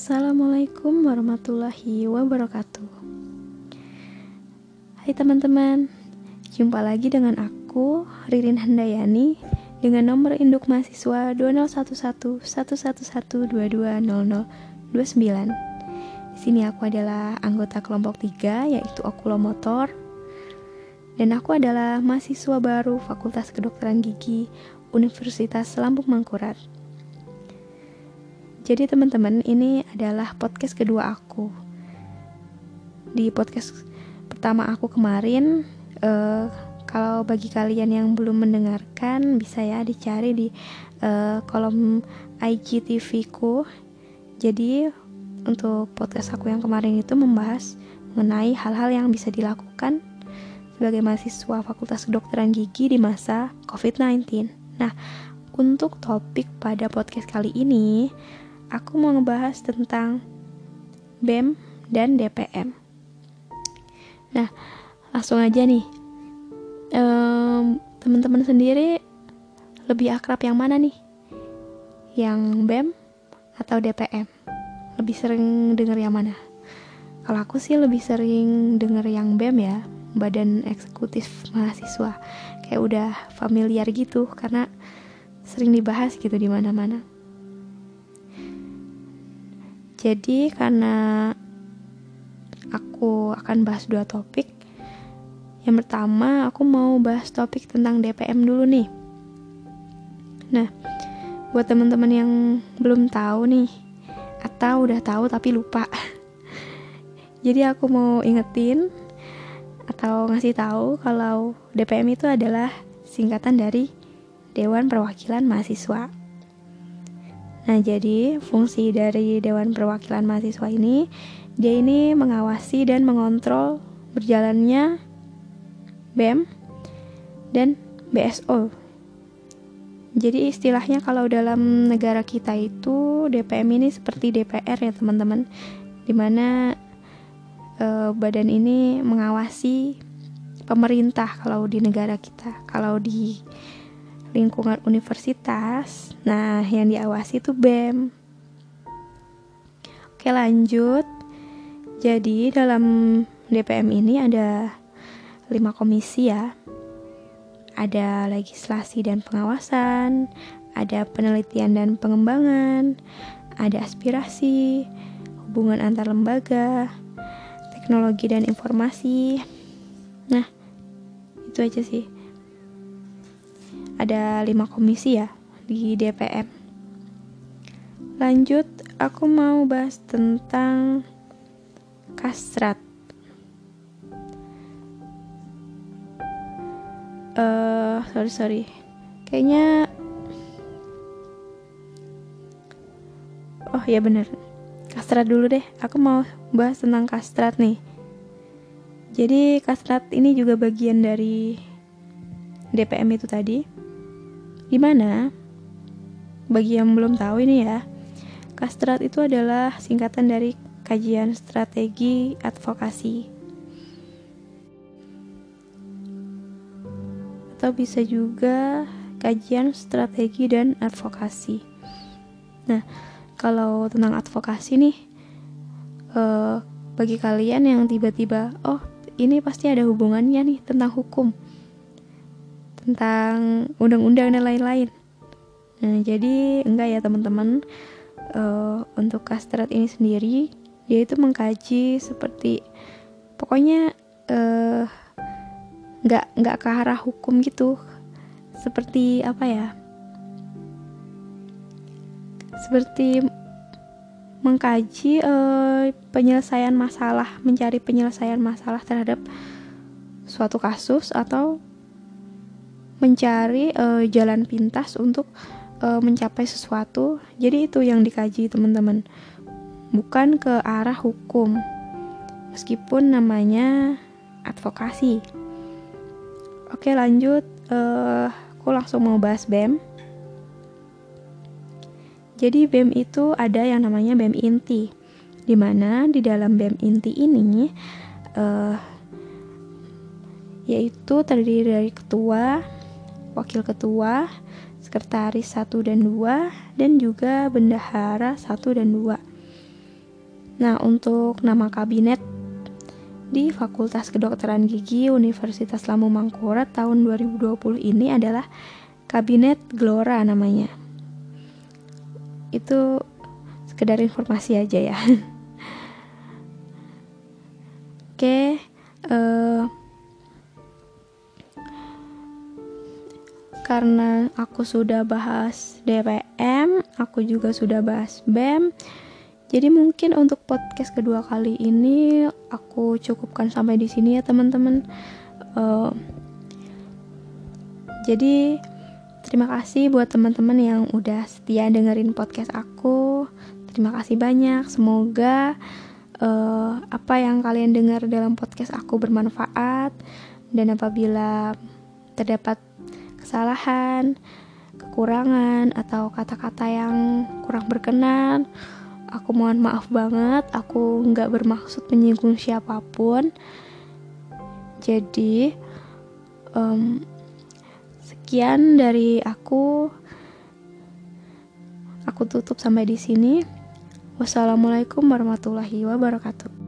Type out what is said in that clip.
Assalamualaikum warahmatullahi wabarakatuh Hai teman-teman Jumpa lagi dengan aku Ririn Handayani Dengan nomor induk mahasiswa 2011 111220029 Di sini aku adalah anggota kelompok 3 yaitu okulomotor dan aku adalah mahasiswa baru Fakultas Kedokteran Gigi Universitas Lampung Mangkurat. Jadi teman-teman, ini adalah podcast kedua aku. Di podcast pertama aku kemarin, uh, kalau bagi kalian yang belum mendengarkan, bisa ya dicari di uh, kolom IGTV ku. Jadi untuk podcast aku yang kemarin itu membahas mengenai hal-hal yang bisa dilakukan sebagai mahasiswa Fakultas Kedokteran Gigi di masa COVID-19. Nah, untuk topik pada podcast kali ini, aku mau ngebahas tentang BEM dan DPM. Nah, langsung aja nih. Um, teman-teman sendiri lebih akrab yang mana nih? Yang BEM atau DPM? Lebih sering denger yang mana? Kalau aku sih lebih sering denger yang BEM ya, Badan Eksekutif Mahasiswa. Kayak udah familiar gitu karena sering dibahas gitu di mana-mana. Jadi karena aku akan bahas dua topik. Yang pertama aku mau bahas topik tentang DPM dulu nih. Nah, buat teman-teman yang belum tahu nih atau udah tahu tapi lupa. Jadi aku mau ingetin atau ngasih tahu kalau DPM itu adalah singkatan dari Dewan Perwakilan Mahasiswa. Nah, jadi fungsi dari Dewan Perwakilan Mahasiswa ini dia ini mengawasi dan mengontrol berjalannya BEM dan BSO. Jadi istilahnya kalau dalam negara kita itu DPM ini seperti DPR ya teman-teman, di mana e, badan ini mengawasi pemerintah kalau di negara kita, kalau di lingkungan universitas. Nah, yang diawasi itu BEM. Oke, lanjut. Jadi, dalam DPM ini ada lima komisi ya. Ada legislasi dan pengawasan, ada penelitian dan pengembangan, ada aspirasi, hubungan antar lembaga, teknologi dan informasi. Nah, itu aja sih ada lima komisi ya di DPM. Lanjut, aku mau bahas tentang kastrat. Uh, sorry sorry, kayaknya oh ya bener kastrat dulu deh. Aku mau bahas tentang kastrat nih. Jadi kastrat ini juga bagian dari DPM itu tadi. Di mana, bagi yang belum tahu ini ya, Kastrat itu adalah singkatan dari Kajian Strategi Advokasi. Atau bisa juga Kajian Strategi dan Advokasi. Nah, kalau tentang advokasi nih, eh, bagi kalian yang tiba-tiba, oh ini pasti ada hubungannya nih tentang hukum tentang undang-undang dan lain-lain. Nah, jadi enggak ya teman-teman. Uh, untuk kastrat ini sendiri dia itu mengkaji seperti pokoknya uh, nggak nggak ke arah hukum gitu. Seperti apa ya? Seperti mengkaji uh, penyelesaian masalah mencari penyelesaian masalah terhadap suatu kasus atau mencari uh, jalan pintas untuk uh, mencapai sesuatu. Jadi itu yang dikaji teman-teman. Bukan ke arah hukum. Meskipun namanya advokasi. Oke, lanjut uh, aku langsung mau bahas BEM. Jadi BEM itu ada yang namanya BEM inti. Di mana di dalam BEM inti ini uh, yaitu terdiri dari ketua, wakil ketua, sekretaris 1 dan 2, dan juga bendahara 1 dan 2. Nah, untuk nama kabinet di Fakultas Kedokteran Gigi Universitas Lamu Mangkurat tahun 2020 ini adalah Kabinet Gelora namanya. Itu sekedar informasi aja ya. Oke, uh, karena aku sudah bahas DPM, aku juga sudah bahas BEM. Jadi mungkin untuk podcast kedua kali ini aku cukupkan sampai di sini ya teman-teman. Uh, jadi terima kasih buat teman-teman yang udah setia dengerin podcast aku. Terima kasih banyak. Semoga uh, apa yang kalian dengar dalam podcast aku bermanfaat dan apabila terdapat kesalahan, kekurangan atau kata-kata yang kurang berkenan. Aku mohon maaf banget aku nggak bermaksud menyinggung siapa pun. Jadi um, sekian dari aku. Aku tutup sampai di sini. Wassalamualaikum warahmatullahi wabarakatuh